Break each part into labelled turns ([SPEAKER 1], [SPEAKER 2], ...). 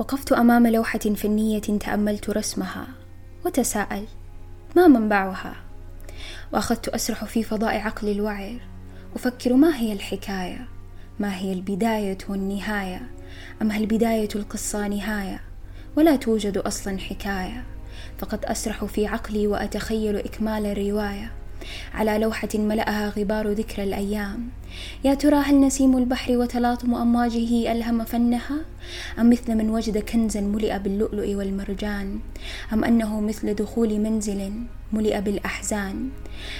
[SPEAKER 1] وقفت أمام لوحة فنية تأملت رسمها وتساءل ما منبعها؟ وأخذت أسرح في فضاء عقلي الوعر أفكر ما هي الحكاية؟ ما هي البداية والنهاية؟ أم هل بداية القصة نهاية؟ ولا توجد أصلا حكاية فقد أسرح في عقلي وأتخيل إكمال الرواية. على لوحة ملأها غبار ذكرى الأيام. يا ترى هل نسيم البحر وتلاطم أمواجه ألهم فنها؟ أم مثل من وجد كنزا ملئ باللؤلؤ والمرجان؟ أم أنه مثل دخول منزل ملئ بالأحزان؟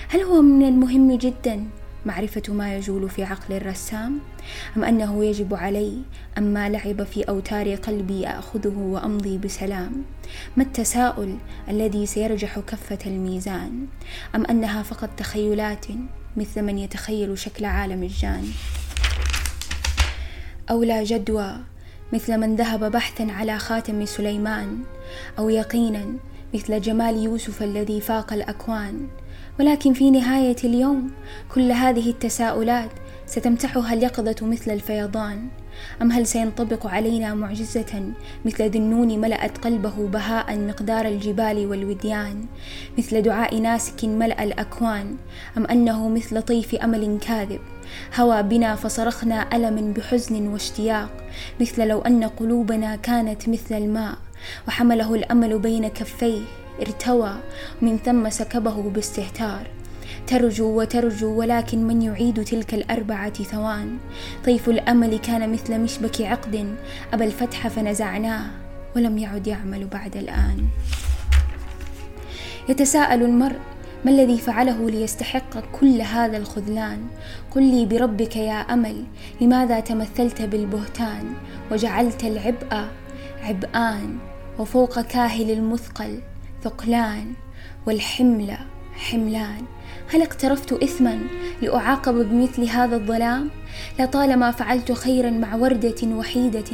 [SPEAKER 1] هل هو من المهم جدا معرفة ما يجول في عقل الرسام؟ أم أنه يجب علي أما لعب في أوتار قلبي أخذه وأمضي بسلام؟ ما التساؤل الذي سيرجح كفة الميزان؟ أم أنها فقط تخيلات مثل من يتخيل شكل عالم الجان؟ أو لا جدوى مثل من ذهب بحثا على خاتم سليمان؟ أو يقينا مثل جمال يوسف الذي فاق الأكوان؟ ولكن في نهاية اليوم كل هذه التساؤلات ستمتحها اليقظة مثل الفيضان. أم هل سينطبق علينا معجزة مثل ذنون ملأت قلبه بهاء مقدار الجبال والوديان مثل دعاء ناسك ملأ الأكوان أم أنه مثل طيف أمل كاذب؟ هوى بنا فصرخنا ألم بحزن واشتياق مثل لو أن قلوبنا كانت مثل الماء وحمله الأمل بين كفيه. ارتوى من ثم سكبه باستهتار. ترجو وترجو ولكن من يعيد تلك الأربعة ثوان؟ طيف الأمل كان مثل مشبك عقد أبى الفتح فنزعناه ولم يعد يعمل بعد الآن. يتساءل المرء ما الذي فعله ليستحق كل هذا الخذلان؟ قل لي بربك يا أمل لماذا تمثلت بالبهتان؟ وجعلت العبء عبئان وفوق كاهل المثقل. ثقلان والحمل حملان. هل اقترفت إثما لأعاقب بمثل هذا الظلام؟ لطالما فعلت خيرا مع وردة وحيدة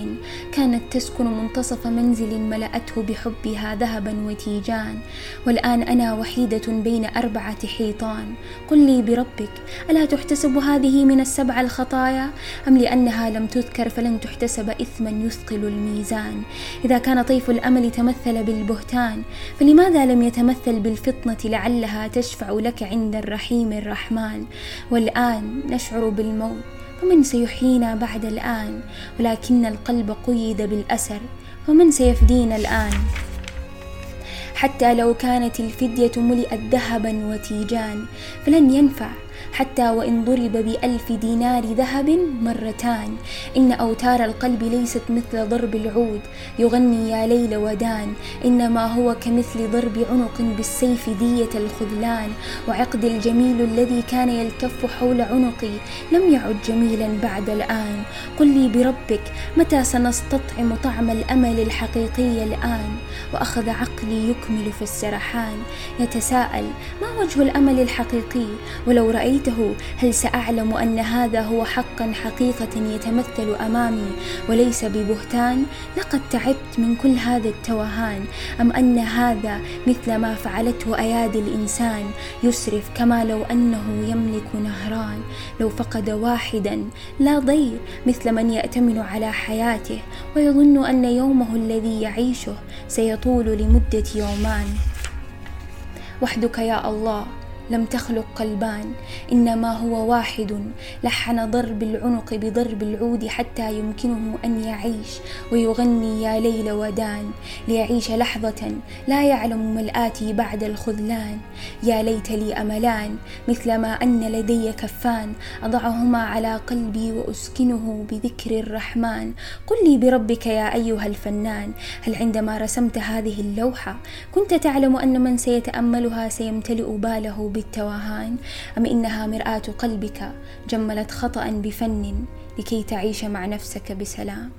[SPEAKER 1] كانت تسكن منتصف منزل ملأته بحبها ذهبا وتيجان والآن أنا وحيدة بين أربعة حيطان. قل لي بربك ألا تحتسب هذه من السبع الخطايا؟ أم لأنها لم تذكر فلن تحتسب إثما يثقل الميزان. إذا كان طيف الأمل تمثل بالبهتان فلماذا لم يتمثل بالفطنة لعلها تشفع لك عند الرحيم الرحمن والآن نشعر بالموت فمن سيحيينا بعد الآن؟ ولكن القلب قيد بالأسر ومن سيفدينا الآن؟ حتى لو كانت الفدية ملئت ذهبا وتيجان فلن ينفع حتى وإن ضرب بألف دينار ذهب مرتان. إن أوتار القلب ليست مثل ضرب العود. يغني يا ليل ودان. إنما هو كمثل ضرب عنق بالسيف دية الخذلان. وعقد الجميل الذي كان يلتف حول عنقي. لم يعد جميلا بعد الآن. قل لي بربك متى سنستطعم طعم الأمل الحقيقي الآن؟ وأخذ عقلي يكمل في السرحان. يتساءل ما وجه الأمل الحقيقي؟ ولو رأيت رأيته هل سأعلم أن هذا هو حقا حقيقة يتمثل أمامي وليس ببهتان؟ لقد تعبت من كل هذا التوهان. أم أن هذا مثل ما فعلته أيادي الإنسان يسرف كما لو أنه يملك نهران؟ لو فقد واحدا لا ضير مثل من يأتمن على حياته ويظن أن يومه الذي يعيشه سيطول لمدة يومان. وحدك يا الله. لم تخلق قلبان إنما هو واحد. لحن ضرب العنق بضرب العود حتى يمكنه أن يعيش ويغني يا ليل ودان. ليعيش لحظة لا يعلم ما الآتي بعد الخذلان. يا ليت لي أملان مثل ما أن لدي كفان. أضعهما على قلبي وأسكنه بذكر الرحمن. قل لي بربك يا أيها الفنان هل عندما رسمت هذه اللوحة كنت تعلم أن من سيتأملها سيمتلئ باله بالتوهان أم إنها مرآة قلبك جملت خطأ بفن لكي تعيش مع نفسك بسلام؟